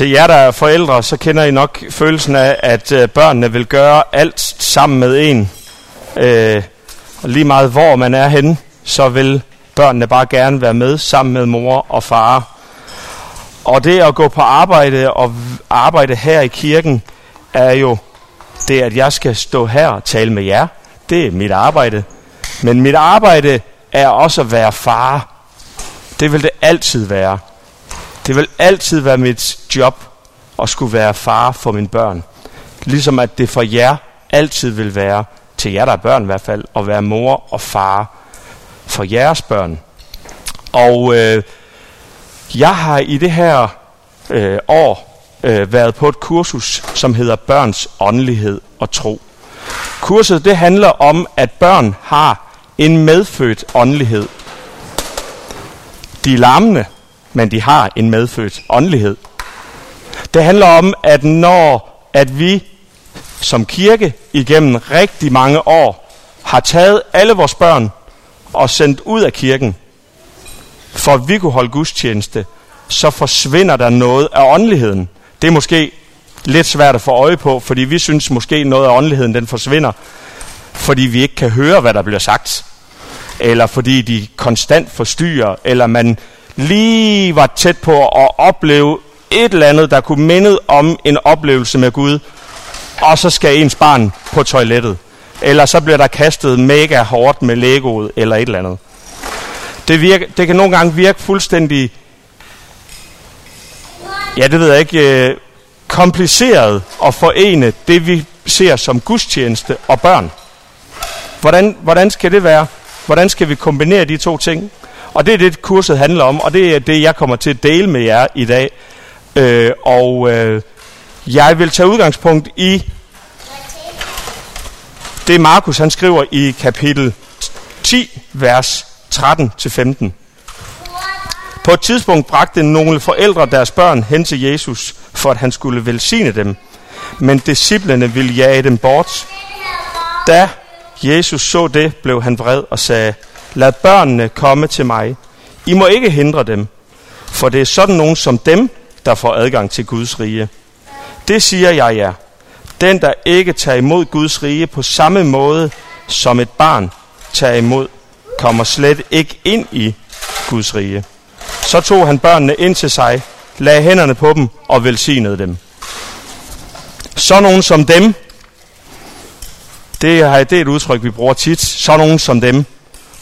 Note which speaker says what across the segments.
Speaker 1: Til jer, der er forældre, så kender I nok følelsen af, at øh, børnene vil gøre alt sammen med en. Øh, og lige meget hvor man er henne, så vil børnene bare gerne være med sammen med mor og far. Og det at gå på arbejde og arbejde her i kirken, er jo det, at jeg skal stå her og tale med jer. Det er mit arbejde. Men mit arbejde er også at være far. Det vil det altid være. Det vil altid være mit job at skulle være far for mine børn. Ligesom at det for jer altid vil være, til jer der er børn i hvert fald, at være mor og far for jeres børn. Og øh, jeg har i det her øh, år øh, været på et kursus, som hedder Børns åndelighed og tro. Kurset det handler om, at børn har en medfødt åndelighed. De er larmende, men de har en medfødt åndelighed. Det handler om, at når at vi som kirke igennem rigtig mange år har taget alle vores børn og sendt ud af kirken, for at vi kunne holde gudstjeneste, så forsvinder der noget af åndeligheden. Det er måske lidt svært at få øje på, fordi vi synes måske noget af åndeligheden den forsvinder, fordi vi ikke kan høre, hvad der bliver sagt. Eller fordi de konstant forstyrrer, eller man lige var tæt på at opleve et eller andet, der kunne minde om en oplevelse med Gud, og så skal ens barn på toilettet. Eller så bliver der kastet mega hårdt med legoet, eller et eller andet. Det, virker, det kan nogle gange virke fuldstændig, ja det ved jeg ikke, øh, kompliceret at forene det, vi ser som gudstjeneste og børn. Hvordan, hvordan skal det være? Hvordan skal vi kombinere de to ting? Og det er det, kurset handler om, og det er det, jeg kommer til at dele med jer i dag. Øh, og øh, jeg vil tage udgangspunkt i det, Markus han skriver i kapitel 10, vers 13-15. På et tidspunkt bragte nogle forældre deres børn hen til Jesus, for at han skulle velsigne dem. Men disciplene ville jage dem bort. Da Jesus så det, blev han vred og sagde, Lad børnene komme til mig. I må ikke hindre dem, for det er sådan nogen som dem, der får adgang til Guds rige. Det siger jeg jer. Den, der ikke tager imod Guds rige på samme måde, som et barn tager imod, kommer slet ikke ind i Guds rige. Så tog han børnene ind til sig, lagde hænderne på dem og velsignede dem. Så nogen som dem, det er, det er et udtryk, vi bruger tit. Så nogen som dem.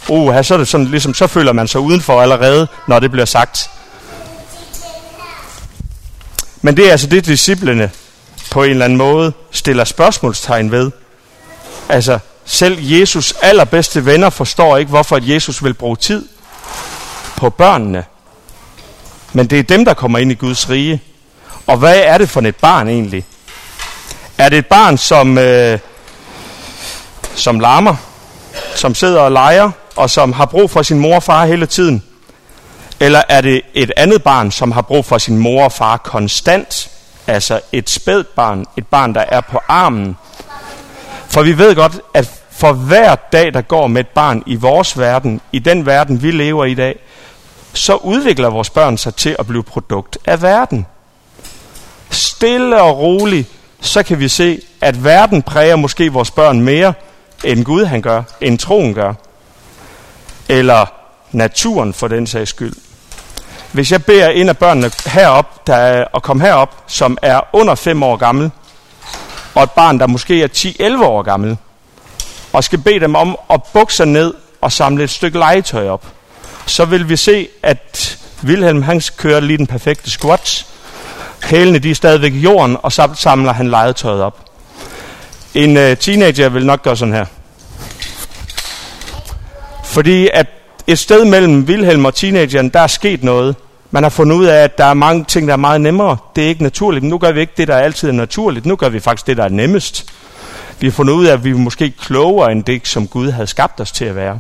Speaker 1: Uh, så, er det sådan, ligesom, så føler man sig udenfor allerede, når det bliver sagt. Men det er altså det, disciplene på en eller anden måde stiller spørgsmålstegn ved. Altså, selv Jesus allerbedste venner forstår ikke, hvorfor at Jesus vil bruge tid på børnene. Men det er dem, der kommer ind i Guds rige. Og hvad er det for et barn egentlig? Er det et barn, som, øh, som larmer, som sidder og leger, og som har brug for sin mor og far hele tiden? Eller er det et andet barn, som har brug for sin mor og far konstant? Altså et spædt barn, et barn, der er på armen. For vi ved godt, at for hver dag, der går med et barn i vores verden, i den verden, vi lever i dag, så udvikler vores børn sig til at blive produkt af verden. Stille og roligt, så kan vi se, at verden præger måske vores børn mere, end Gud han gør, end troen gør. Eller naturen for den sags skyld. Hvis jeg beder en af børnene herop, der er, at komme herop, som er under 5 år gammel, og et barn, der måske er 10-11 år gammel, og skal bede dem om at bukke sig ned og samle et stykke legetøj op, så vil vi se, at Wilhelm han kører lige den perfekte squat. Hælene de er stadigvæk i jorden, og så samler han legetøjet op. En øh, teenager vil nok gøre sådan her. Fordi at et sted mellem Wilhelm og teenageren, der er sket noget. Man har fundet ud af, at der er mange ting, der er meget nemmere. Det er ikke naturligt. Nu gør vi ikke det, der altid er naturligt. Nu gør vi faktisk det, der er nemmest. Vi har fundet ud af, at vi er måske klogere end det, som Gud havde skabt os til at være.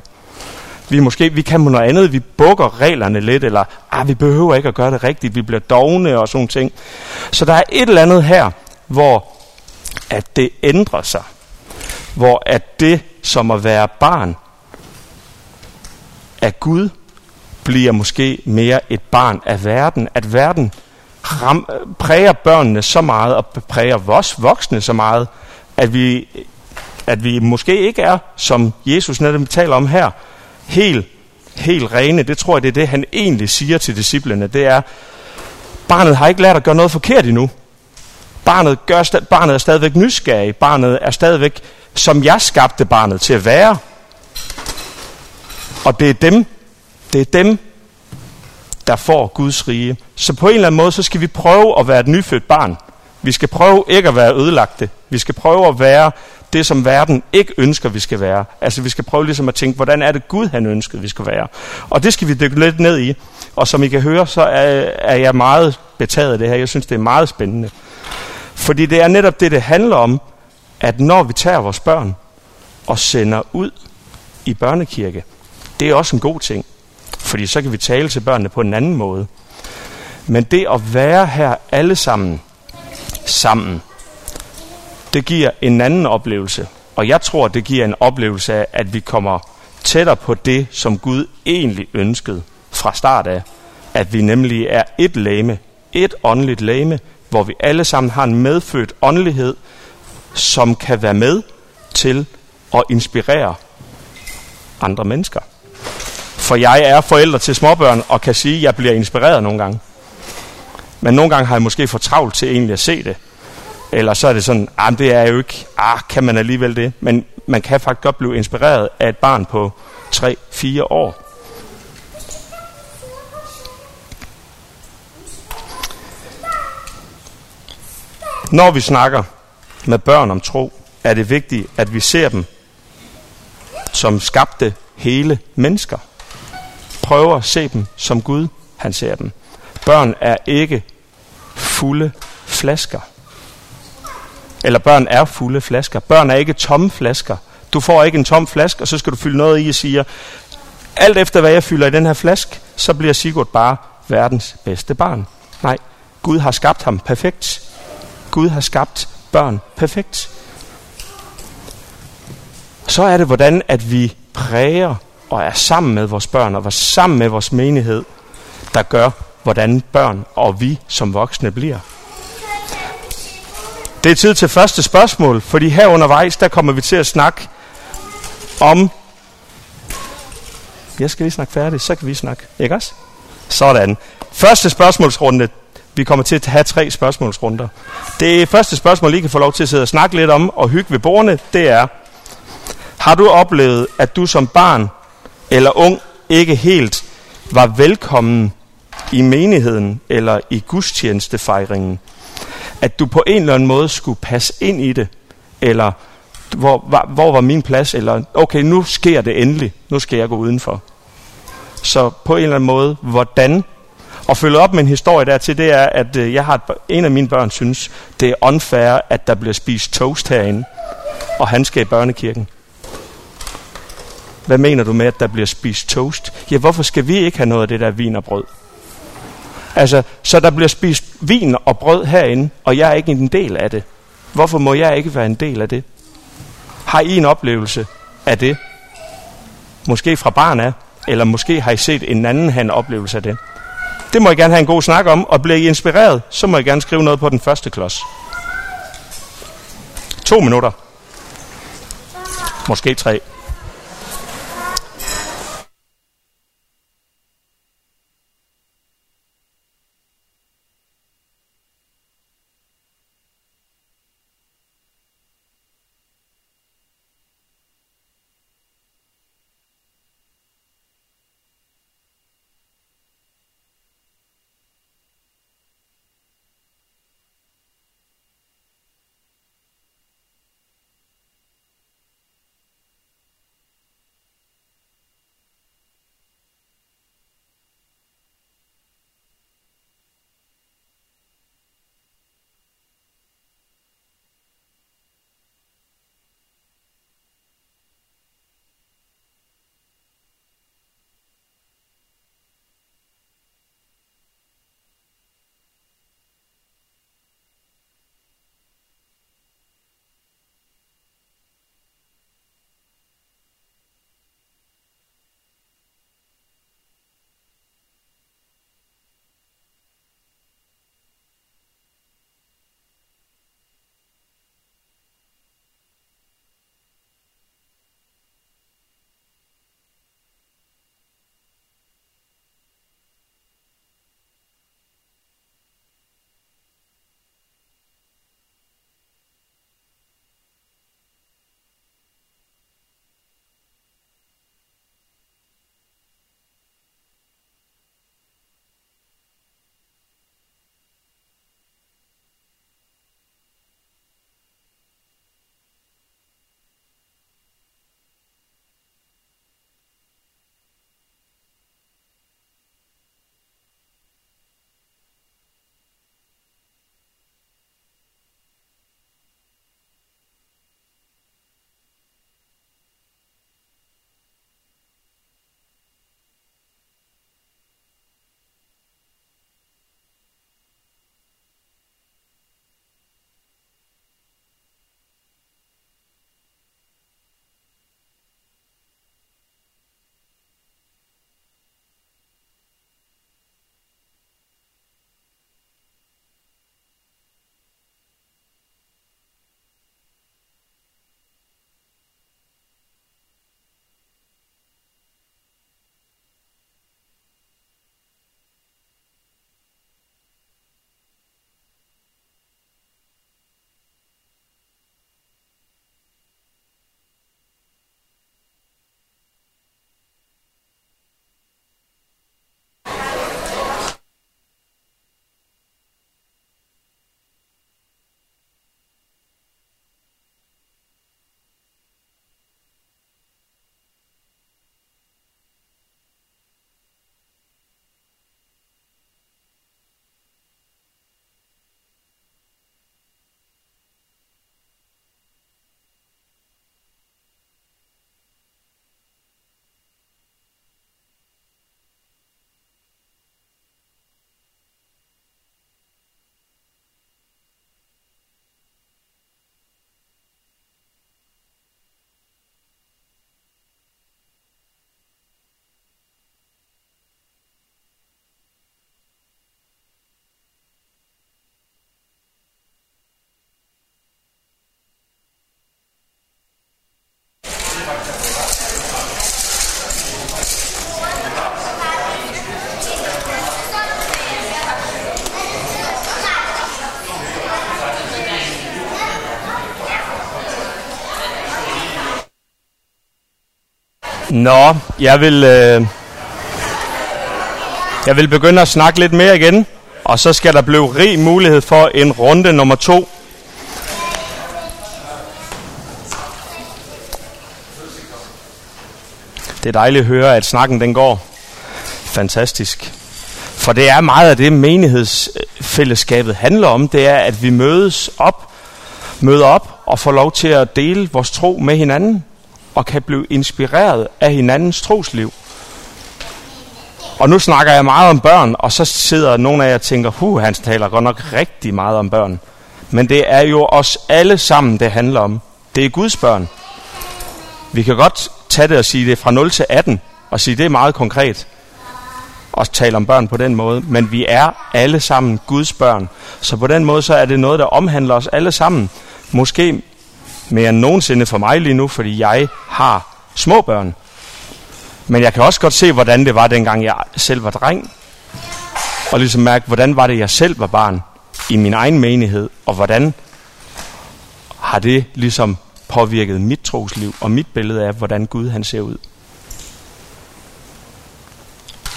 Speaker 1: Vi, måske, vi kan noget andet. Vi bukker reglerne lidt, eller ah, vi behøver ikke at gøre det rigtigt. Vi bliver dogne og sådan ting. Så der er et eller andet her, hvor at det ændrer sig. Hvor at det, som at være barn, af Gud, bliver måske mere et barn af verden. At verden ram, præger børnene så meget, og præger vores voksne så meget, at vi, at vi måske ikke er, som Jesus netop taler om her, helt, helt rene. Det tror jeg, det er det, han egentlig siger til disciplene. Det er, barnet har ikke lært at gøre noget forkert endnu. Barnet, gør, barnet er stadigvæk nysgerrig. Barnet er stadigvæk, som jeg skabte barnet til at være. Og det er dem, det er dem, der får Guds rige. Så på en eller anden måde, så skal vi prøve at være et nyfødt barn. Vi skal prøve ikke at være ødelagte. Vi skal prøve at være det, som verden ikke ønsker, vi skal være. Altså vi skal prøve ligesom at tænke, hvordan er det Gud, han ønskede, vi skal være. Og det skal vi dykke lidt ned i. Og som I kan høre, så er, er jeg meget betaget af det her. Jeg synes, det er meget spændende. Fordi det er netop det, det handler om, at når vi tager vores børn og sender ud i børnekirke, det er også en god ting. Fordi så kan vi tale til børnene på en anden måde. Men det at være her alle sammen, sammen, det giver en anden oplevelse. Og jeg tror, det giver en oplevelse af, at vi kommer tættere på det, som Gud egentlig ønskede fra start af. At vi nemlig er et læme, et åndeligt læme, hvor vi alle sammen har en medfødt åndelighed, som kan være med til at inspirere andre mennesker. For jeg er forælder til småbørn og kan sige, at jeg bliver inspireret nogle gange. Men nogle gange har jeg måske for travlt til egentlig at se det. Eller så er det sådan, ah, det er jo ikke, ah, kan man alligevel det? Men man kan faktisk godt blive inspireret af et barn på 3-4 år. Når vi snakker med børn om tro, er det vigtigt, at vi ser dem som skabte hele mennesker. Prøver at se dem som Gud, han ser dem. Børn er ikke fulde flasker. Eller børn er fulde flasker. Børn er ikke tomme flasker. Du får ikke en tom flaske, og så skal du fylde noget i og sige, alt efter hvad jeg fylder i den her flaske, så bliver Sigurd bare verdens bedste barn. Nej, Gud har skabt ham perfekt. Gud har skabt børn perfekt. Så er det, hvordan at vi præger og er sammen med vores børn og var sammen med vores menighed, der gør, hvordan børn og vi som voksne bliver. Det er tid til første spørgsmål, fordi her undervejs, der kommer vi til at snakke om... Jeg skal lige snakke færdigt, så kan vi snakke. Ikke også? Sådan. Første spørgsmålsrunde. Vi kommer til at have tre spørgsmålsrunder. Det første spørgsmål, I kan få lov til at sidde og snakke lidt om og hygge ved bordene, det er, har du oplevet, at du som barn eller ung ikke helt var velkommen i menigheden eller i gudstjenestefejringen? At du på en eller anden måde skulle passe ind i det, eller hvor, hvor, hvor var min plads, eller okay, nu sker det endelig, nu skal jeg gå udenfor. Så på en eller anden måde, hvordan og følge op med en historie dertil, det er, at øh, jeg har et, en af mine børn synes, det er unfair, at der bliver spist toast herinde, og han skal i børnekirken. Hvad mener du med, at der bliver spist toast? Ja, hvorfor skal vi ikke have noget af det der vin og brød? Altså, så der bliver spist vin og brød herinde, og jeg er ikke en del af det. Hvorfor må jeg ikke være en del af det? Har I en oplevelse af det? Måske fra barn af, eller måske har I set en anden have en oplevelse af det. Det må I gerne have en god snak om, og bliver I inspireret, så må I gerne skrive noget på den første klods. To minutter. Måske tre. Nå, jeg vil, øh, jeg vil begynde at snakke lidt mere igen, og så skal der blive rig mulighed for en runde nummer to. Det er dejligt at høre, at snakken den går. Fantastisk. For det er meget af det, menighedsfællesskabet handler om. Det er, at vi mødes op, møder op og får lov til at dele vores tro med hinanden og kan blive inspireret af hinandens trosliv. Og nu snakker jeg meget om børn, og så sidder nogle af jer og tænker, huh, han taler godt nok rigtig meget om børn. Men det er jo os alle sammen, det handler om. Det er Guds børn. Vi kan godt tage det og sige det fra 0 til 18, og sige det er meget konkret. Og tale om børn på den måde. Men vi er alle sammen Guds børn. Så på den måde så er det noget, der omhandler os alle sammen. Måske mere end nogensinde for mig lige nu, fordi jeg har små børn. Men jeg kan også godt se, hvordan det var, dengang jeg selv var dreng. Og ligesom mærke, hvordan var det, jeg selv var barn i min egen menighed, og hvordan har det ligesom påvirket mit trosliv og mit billede af, hvordan Gud han ser ud.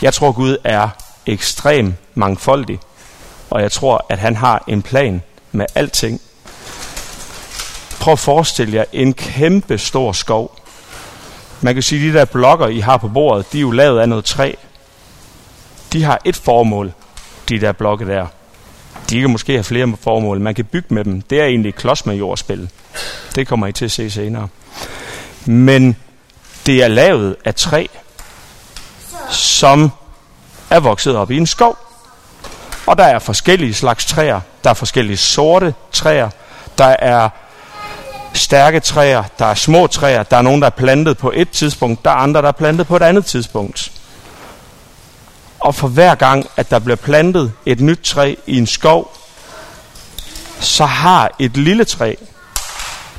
Speaker 1: Jeg tror, Gud er ekstrem mangfoldig, og jeg tror, at han har en plan med alting. Prøv at forestille jer en kæmpe stor skov. Man kan sige, at de der blokker, I har på bordet, de er jo lavet af noget træ. De har et formål, de der blokke der. De kan måske have flere formål. Man kan bygge med dem. Det er egentlig klods med jordspil. Det kommer I til at se senere. Men det er lavet af træ, som er vokset op i en skov. Og der er forskellige slags træer. Der er forskellige sorte træer. Der er stærke træer, der er små træer, der er nogen, der er plantet på et tidspunkt, der er andre, der er plantet på et andet tidspunkt. Og for hver gang, at der bliver plantet et nyt træ i en skov, så har et lille træ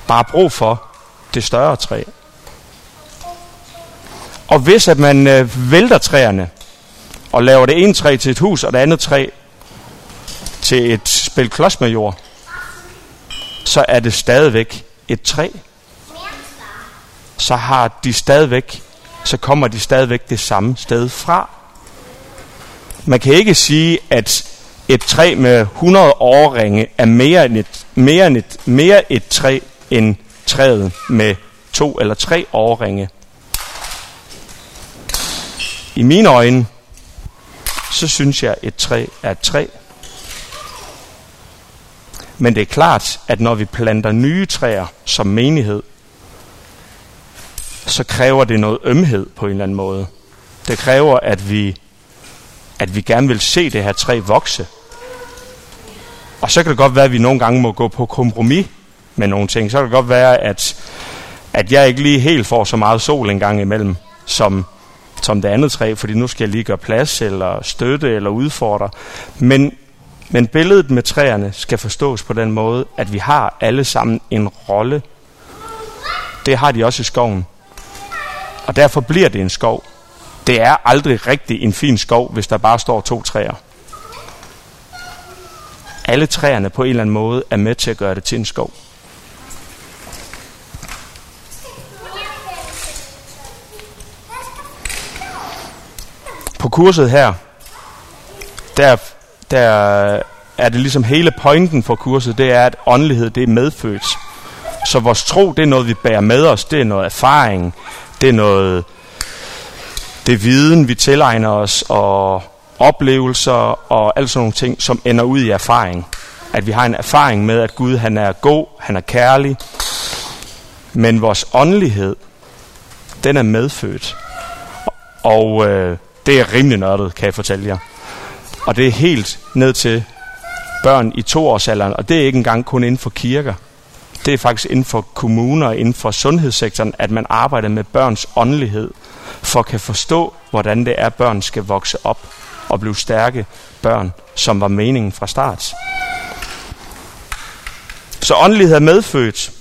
Speaker 1: bare brug for det større træ. Og hvis at man øh, vælter træerne og laver det ene træ til et hus og det andet træ til et spil klods med jord, så er det stadigvæk et træ. Så har de stadigvæk, så kommer de stadigvæk det samme sted fra. Man kan ikke sige, at et træ med 100 årringe er mere end et, mere end et, mere et træ end træet med to eller tre årringe. I mine øjne, så synes jeg, at et træ er et træ. Men det er klart, at når vi planter nye træer som menighed, så kræver det noget ømhed på en eller anden måde. Det kræver, at vi, at vi gerne vil se det her træ vokse. Og så kan det godt være, at vi nogle gange må gå på kompromis med nogle ting. Så kan det godt være, at, at jeg ikke lige helt får så meget sol en gang imellem, som, som det andet træ, fordi nu skal jeg lige gøre plads, eller støtte, eller udfordre. Men, men billedet med træerne skal forstås på den måde, at vi har alle sammen en rolle. Det har de også i skoven. Og derfor bliver det en skov. Det er aldrig rigtig en fin skov, hvis der bare står to træer. Alle træerne på en eller anden måde er med til at gøre det til en skov. På kurset her, der, der er det ligesom hele pointen for kurset, det er, at åndelighed det er medfødt. Så vores tro, det er noget, vi bærer med os. Det er noget erfaring. Det er noget, det er viden, vi tilegner os, og oplevelser og alt sådan nogle ting, som ender ud i erfaring. At vi har en erfaring med, at Gud han er god, han er kærlig. Men vores åndelighed, den er medfødt. Og øh, det er rimelig nørdet, kan jeg fortælle jer. Og det er helt ned til børn i toårsalderen, og det er ikke engang kun inden for kirker. Det er faktisk inden for kommuner og inden for sundhedssektoren, at man arbejder med børns åndelighed, for at kan forstå, hvordan det er, at børn skal vokse op og blive stærke børn, som var meningen fra start. Så åndelighed er medfødt.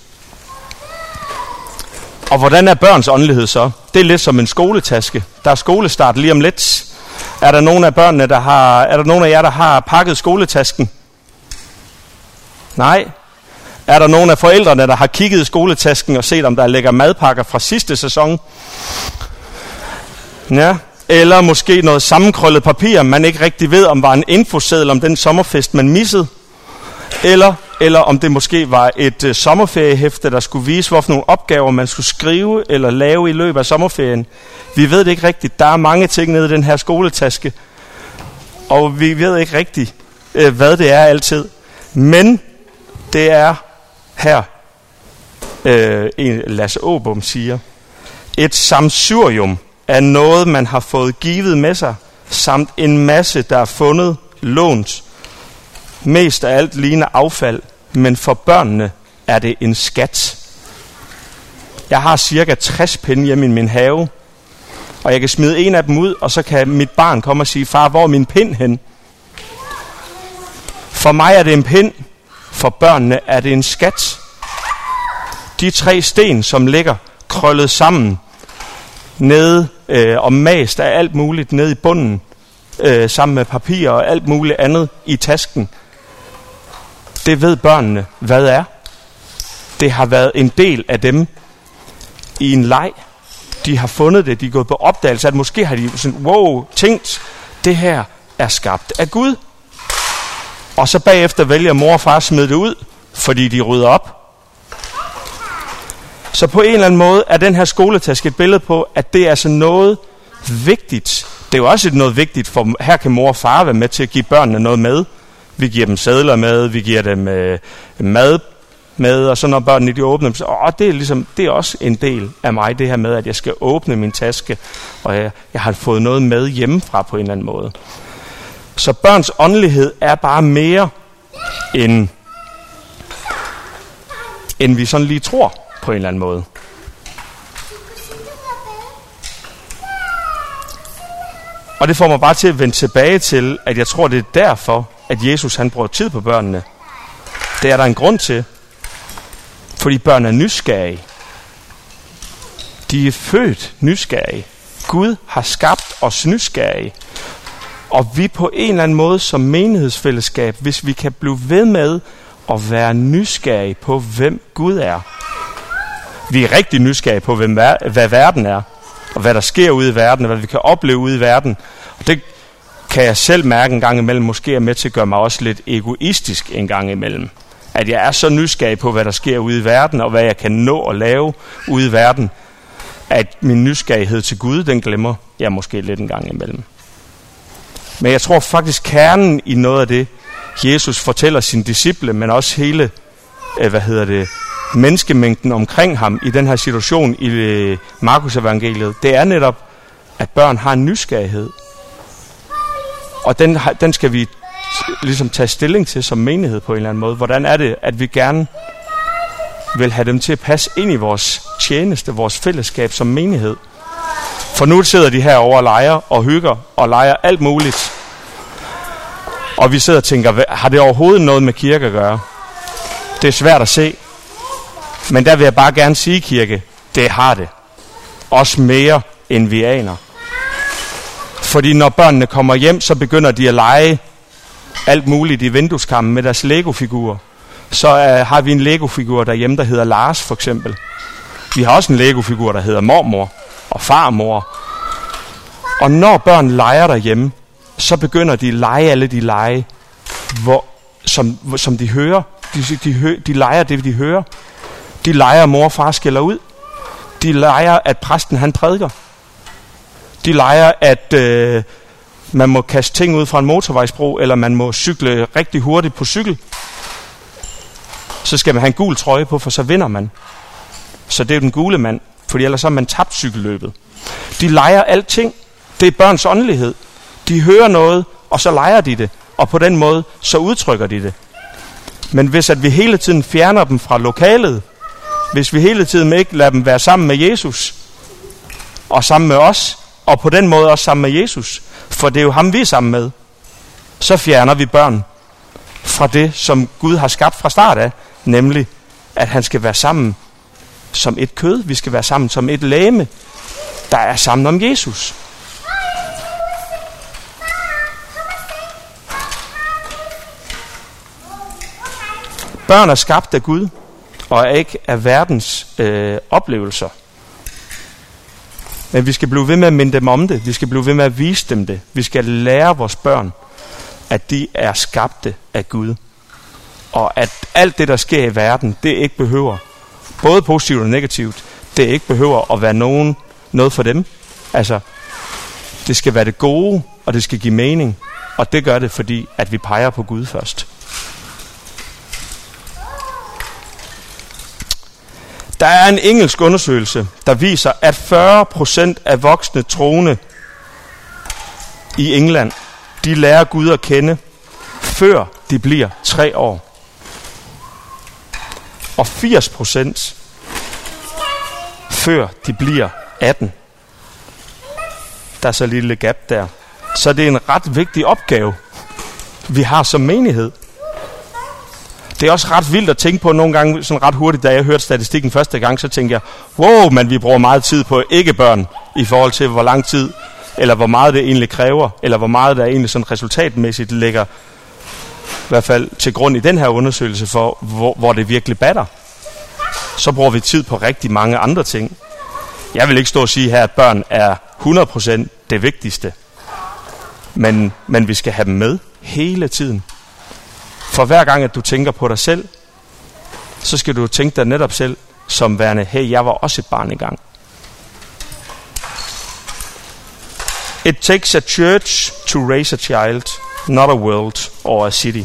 Speaker 1: Og hvordan er børns åndelighed så? Det er lidt som en skoletaske. Der er skolestart lige om lidt. Er der nogen af børnene, der har, er der nogen af jer, der har pakket skoletasken? Nej. Er der nogen af forældrene, der har kigget i skoletasken og set, om der ligger madpakker fra sidste sæson? Ja, eller måske noget sammenkrøllet papir, man ikke rigtig ved, om var en infoseddel om den sommerfest, man missede. Eller, eller om det måske var et øh, sommerferiehæfte, der skulle vise, hvorfor nogle opgaver man skulle skrive eller lave i løbet af sommerferien. Vi ved det ikke rigtigt. Der er mange ting nede i den her skoletaske, og vi ved ikke rigtigt, øh, hvad det er altid. Men det er her, øh, en Lasse Åbom siger, et samsurium er noget, man har fået givet med sig, samt en masse, der er fundet, lånt. Mest af alt ligner affald, men for børnene er det en skat. Jeg har cirka 60 pinde hjemme i min have, og jeg kan smide en af dem ud, og så kan mit barn komme og sige, far, hvor er min pind hen? For mig er det en pind, for børnene er det en skat. De tre sten, som ligger krøllet sammen, nede øh, og mast af alt muligt nede i bunden, øh, sammen med papir og alt muligt andet i tasken. Det ved børnene, hvad er. Det har været en del af dem i en leg. De har fundet det, de er gået på opdagelse, at måske har de sådan, wow, tænkt, det her er skabt af Gud. Og så bagefter vælger mor og far at smide det ud, fordi de rydder op. Så på en eller anden måde er den her skoletaske et billede på, at det er altså noget vigtigt. Det er jo også noget vigtigt, for her kan mor og far være med til at give børnene noget med. Vi giver dem sædler med, vi giver dem øh, mad med, og så når børnene de åbner dem, så åh, det, er ligesom, det er også en del af mig, det her med, at jeg skal åbne min taske, og jeg, jeg har fået noget med hjemmefra på en eller anden måde. Så børns åndelighed er bare mere end, end vi sådan lige tror på en eller anden måde. Og det får mig bare til at vende tilbage til, at jeg tror, det er derfor, at Jesus han bruger tid på børnene. Det er der en grund til. Fordi børn er nysgerrige. De er født nysgerrige. Gud har skabt os nysgerrige. Og vi på en eller anden måde som menighedsfællesskab, hvis vi kan blive ved med at være nysgerrige på, hvem Gud er, vi er rigtig nysgerrige på, hvem, hvad verden er, og hvad der sker ude i verden, og hvad vi kan opleve ude i verden. Og det kan jeg selv mærke en gang imellem, måske er med til at gøre mig også lidt egoistisk en gang imellem. At jeg er så nysgerrig på, hvad der sker ude i verden, og hvad jeg kan nå at lave ude i verden, at min nysgerrighed til Gud, den glemmer jeg måske lidt en gang imellem. Men jeg tror faktisk kernen i noget af det, Jesus fortæller sine disciple, men også hele, øh, hvad hedder det, menneskemængden omkring ham i den her situation i øh, Markus evangeliet, det er netop, at børn har en nysgerrighed. Og den, den skal vi ligesom tage stilling til som menighed på en eller anden måde. Hvordan er det, at vi gerne vil have dem til at passe ind i vores tjeneste, vores fællesskab som menighed. For nu sidder de her over og leger og hygger og leger alt muligt. Og vi sidder og tænker, har det overhovedet noget med kirke at gøre? Det er svært at se. Men der vil jeg bare gerne sige, kirke, det har det. Også mere, end vi aner. Fordi når børnene kommer hjem, så begynder de at lege alt muligt i vindueskammen med deres Lego-figurer. Så øh, har vi en Lego-figur derhjemme, der hedder Lars for eksempel. Vi har også en Lego-figur, der hedder mormor og farmor. Og når børn leger derhjemme, så begynder de at lege alle de lege, hvor, som, som de hører. De, de, de leger det, de hører. De leger, mor og far skælder ud. De leger, at præsten han prædiker. De leger, at øh, man må kaste ting ud fra en motorvejsbro, eller man må cykle rigtig hurtigt på cykel. Så skal man have en gul trøje på, for så vinder man. Så det er den gule mand, fordi ellers har man tabt cykelløbet. De leger alting. Det er børns åndelighed. De hører noget, og så leger de det. Og på den måde, så udtrykker de det. Men hvis at vi hele tiden fjerner dem fra lokalet, hvis vi hele tiden ikke lader dem være sammen med Jesus, og sammen med os, og på den måde også sammen med Jesus, for det er jo ham, vi er sammen med, så fjerner vi børn fra det, som Gud har skabt fra start af, nemlig at han skal være sammen som et kød, vi skal være sammen som et læme, der er sammen om Jesus. Børn er skabt af Gud, og ikke af verdens øh, oplevelser. Men vi skal blive ved med at minde dem om det. Vi skal blive ved med at vise dem det. Vi skal lære vores børn, at de er skabte af Gud. Og at alt det, der sker i verden, det ikke behøver, både positivt og negativt, det ikke behøver at være nogen, noget for dem. Altså, det skal være det gode, og det skal give mening. Og det gør det, fordi at vi peger på Gud først. Der er en engelsk undersøgelse, der viser, at 40% af voksne troende i England, de lærer Gud at kende, før de bliver tre år. Og 80% før de bliver 18. Der er så et lille gap der. Så det er en ret vigtig opgave, vi har som menighed. Det er også ret vildt at tænke på nogle gange, sådan ret hurtigt, da jeg hørte statistikken første gang, så tænkte jeg, wow, men vi bruger meget tid på ikke-børn, i forhold til hvor lang tid, eller hvor meget det egentlig kræver, eller hvor meget der egentlig sådan resultatmæssigt ligger, i hvert fald til grund i den her undersøgelse for, hvor, hvor det virkelig batter. Så bruger vi tid på rigtig mange andre ting. Jeg vil ikke stå og sige her, at børn er 100% det vigtigste. Men, men vi skal have dem med hele tiden. For hver gang, at du tænker på dig selv, så skal du tænke dig netop selv som værende, hey, jeg var også et barn engang. It takes a church to raise a child, not a world or a city.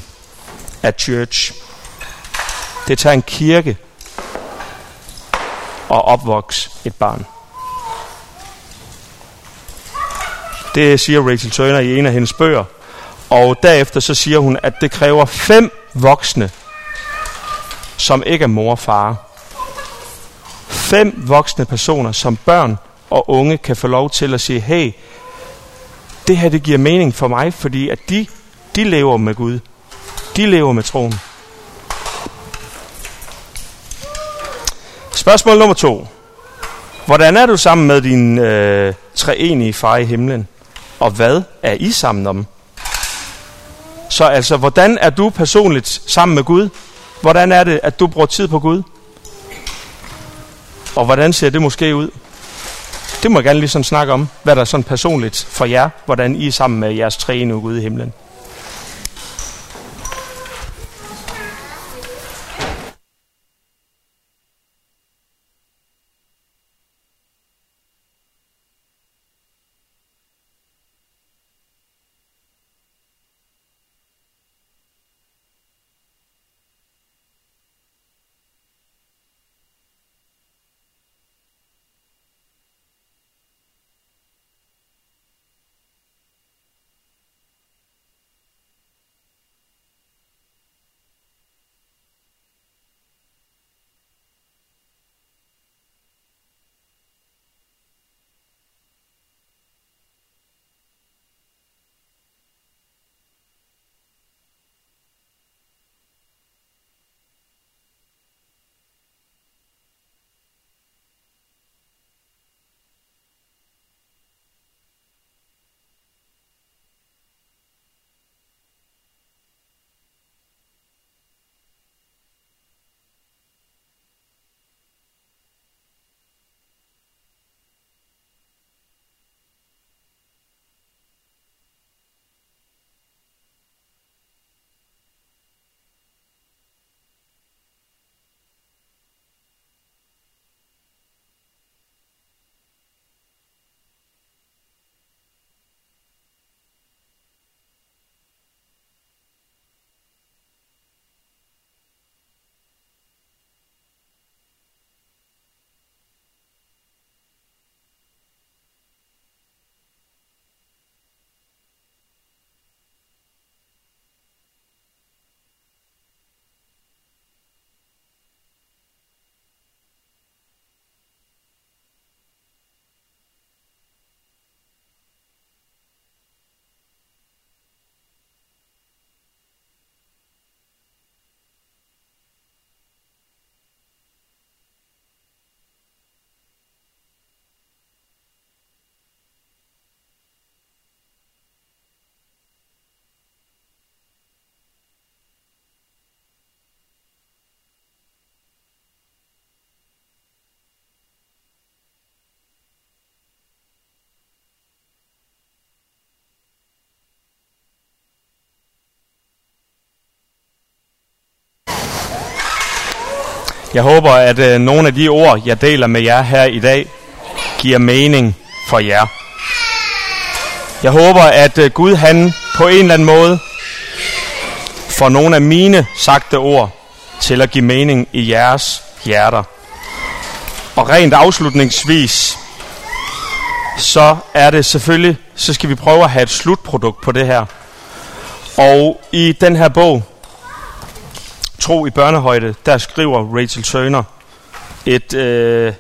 Speaker 1: A church. Det tager en kirke at opvokse et barn. Det siger Rachel Turner i en af hendes bøger. Og derefter så siger hun, at det kræver fem voksne, som ikke er mor og far. Fem voksne personer, som børn og unge kan få lov til at sige, hey, det her det giver mening for mig, fordi at de, de lever med Gud. De lever med troen. Spørgsmål nummer to. Hvordan er du sammen med din øh, treenige far i himlen? Og hvad er I sammen om? Så altså, hvordan er du personligt sammen med Gud? Hvordan er det, at du bruger tid på Gud? Og hvordan ser det måske ud? Det må jeg gerne lige sådan snakke om, hvad der er sådan personligt for jer, hvordan I er sammen med jeres træne Gud i himlen. Jeg håber, at øh, nogle af de ord, jeg deler med jer her i dag, giver mening for jer. Jeg håber, at øh, Gud han på en eller anden måde får nogle af mine sagte ord til at give mening i jeres hjerter. Og rent afslutningsvis, så er det selvfølgelig, så skal vi prøve at have et slutprodukt på det her. Og i den her bog, Tro i børnehøjde, der skriver Rachel Turner et, øh,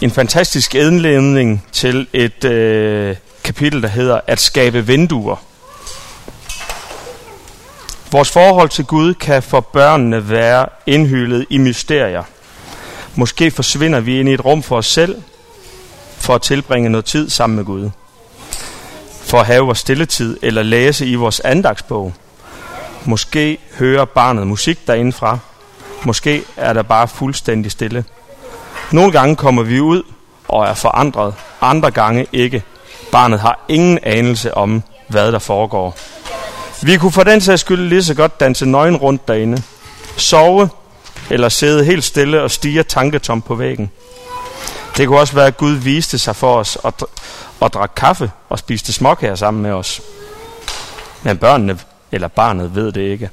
Speaker 1: en fantastisk indledning til et øh, kapitel, der hedder At skabe vinduer. Vores forhold til Gud kan for børnene være indhyllet i mysterier. Måske forsvinder vi ind i et rum for os selv, for at tilbringe noget tid sammen med Gud. For at have vores stilletid eller læse i vores andagsbog. Måske hører barnet musik derindefra. Måske er der bare fuldstændig stille. Nogle gange kommer vi ud og er forandret, andre gange ikke. Barnet har ingen anelse om, hvad der foregår. Vi kunne for den sags skyld lige så godt danse nøgen rundt derinde, sove eller sidde helt stille og stige tanketom på væggen. Det kunne også være, at Gud viste sig for os og, og drak kaffe og spiste småkager sammen med os. Men børnene eller barnet ved det ikke.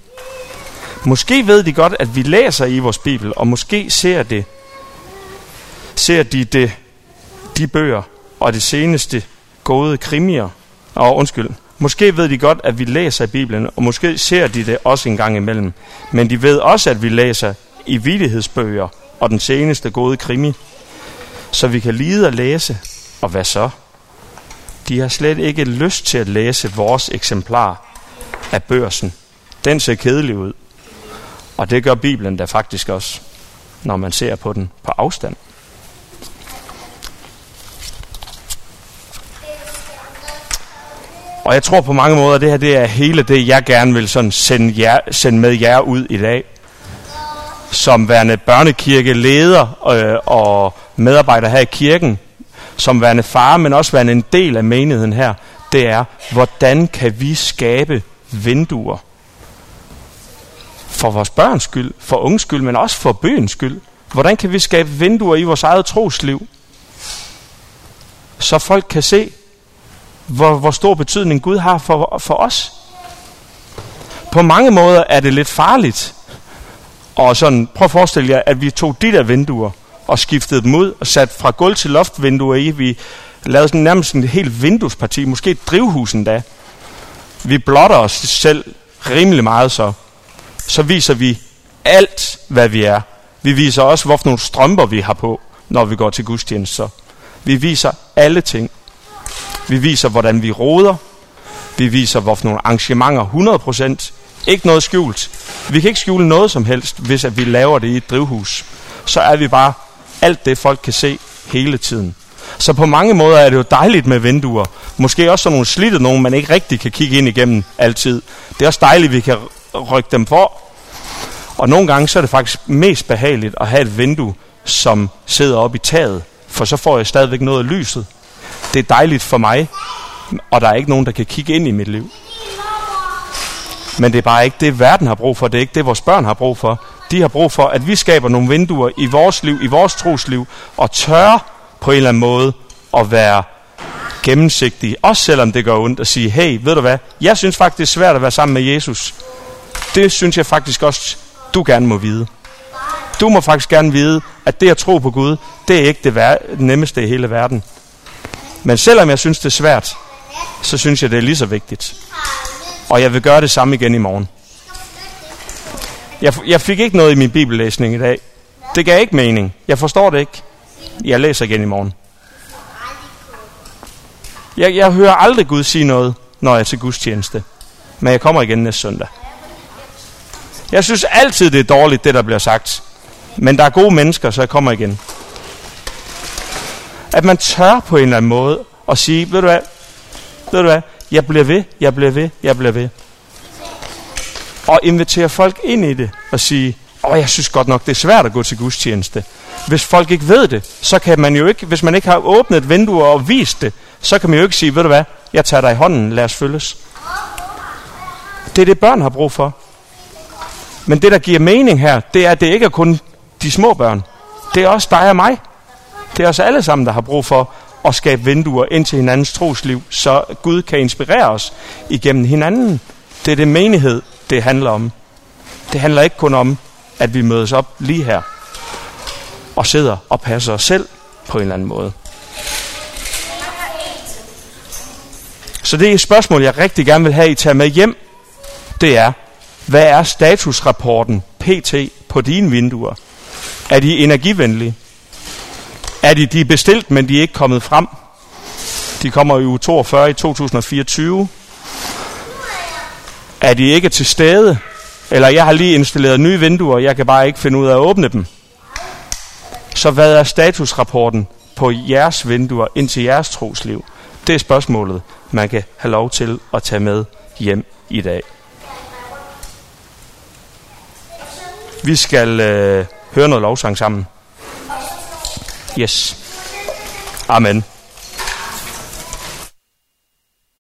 Speaker 1: Måske ved de godt, at vi læser i vores Bibel, og måske ser det, ser de det, de bøger og det seneste gode krimier. Og undskyld, måske ved de godt, at vi læser i Bibelen, og måske ser de det også en gang imellem. Men de ved også, at vi læser i vidighedsbøger og den seneste gode krimi. Så vi kan lide at læse, og hvad så? De har slet ikke lyst til at læse vores eksemplar af børsen. Den ser kedelig ud. Og det gør Bibelen da faktisk også, når man ser på den på afstand. Og jeg tror på mange måder, at det her det er hele det, jeg gerne vil sådan sende, jer, sende med jer ud i dag. Som værende børnekirkeleder øh, og medarbejder her i kirken, som værende far, men også værende en del af menigheden her, det er, hvordan kan vi skabe vinduer for vores børns skyld, for unges skyld, men også for byens skyld. Hvordan kan vi skabe vinduer i vores eget trosliv, så folk kan se, hvor, hvor stor betydning Gud har for, for os. På mange måder er det lidt farligt. Og sådan, prøv at forestille jer, at vi tog de der vinduer og skiftede dem ud og satte fra gulv til loft vinduer i. Vi lavede sådan nærmest en helt vinduesparti, måske et drivhus endda. Vi blotter os selv rimelig meget så. Så viser vi alt, hvad vi er. Vi viser også, hvorfor nogle strømper vi har på, når vi går til gudstjenester. Vi viser alle ting. Vi viser, hvordan vi roder. Vi viser, hvorfor nogle arrangementer 100%. Ikke noget skjult. Vi kan ikke skjule noget som helst, hvis at vi laver det i et drivhus. Så er vi bare alt det, folk kan se hele tiden. Så på mange måder er det jo dejligt med vinduer. Måske også sådan nogle slidte nogen, man ikke rigtig kan kigge ind igennem altid. Det er også dejligt, at vi kan rykke dem for. Og nogle gange så er det faktisk mest behageligt at have et vindue, som sidder op i taget. For så får jeg stadigvæk noget af lyset. Det er dejligt for mig, og der er ikke nogen, der kan kigge ind i mit liv. Men det er bare ikke det, verden har brug for. Det er ikke det, vores børn har brug for. De har brug for, at vi skaber nogle vinduer i vores liv, i vores trosliv, og tør på en eller anden måde at være gennemsigtige. Også selvom det gør ondt at sige, hey, ved du hvad, jeg synes faktisk, det er svært at være sammen med Jesus. Det synes jeg faktisk også, du gerne må vide. Du må faktisk gerne vide, at det at tro på Gud, det er ikke det vær- nemmeste i hele verden. Men selvom jeg synes, det er svært, så synes jeg, det er lige så vigtigt. Og jeg vil gøre det samme igen i morgen. Jeg, jeg fik ikke noget i min bibellæsning i dag. Det gav ikke mening. Jeg forstår det ikke. Jeg læser igen i morgen. Jeg, jeg hører aldrig Gud sige noget, når jeg er til gudstjeneste. Men jeg kommer igen næste søndag. Jeg synes altid, det er dårligt, det der bliver sagt. Men der er gode mennesker, så jeg kommer igen. At man tør på en eller anden måde at sige, ved du hvad, ved du hvad, jeg bliver ved, jeg bliver ved, jeg bliver ved. Og invitere folk ind i det og sige, åh, jeg synes godt nok, det er svært at gå til gudstjeneste. Hvis folk ikke ved det, så kan man jo ikke, hvis man ikke har åbnet vinduer og vist det, så kan man jo ikke sige, ved du hvad, jeg tager dig i hånden, lad os følges. Det er det, børn har brug for. Men det, der giver mening her, det er, at det ikke er kun de små børn. Det er også dig og mig. Det er os alle sammen, der har brug for at skabe vinduer ind til hinandens trosliv, så Gud kan inspirere os igennem hinanden. Det er det menighed, det handler om. Det handler ikke kun om, at vi mødes op lige her og sidder og passer os selv på en eller anden måde. Så det spørgsmål, jeg rigtig gerne vil have, I tager med hjem. Det er, hvad er statusrapporten PT på dine vinduer? Er de energivenlige? Er de, de er bestilt, men de er ikke kommet frem? De kommer i uge 42 i 2024. Er de ikke til stede? Eller jeg har lige installeret nye vinduer, jeg kan bare ikke finde ud af at åbne dem. Så hvad er statusrapporten på jeres vinduer ind til jeres trosliv? Det er spørgsmålet, man kan have lov til at tage med hjem i dag. Vi skal øh, høre noget lovsang sammen. Yes. Amen.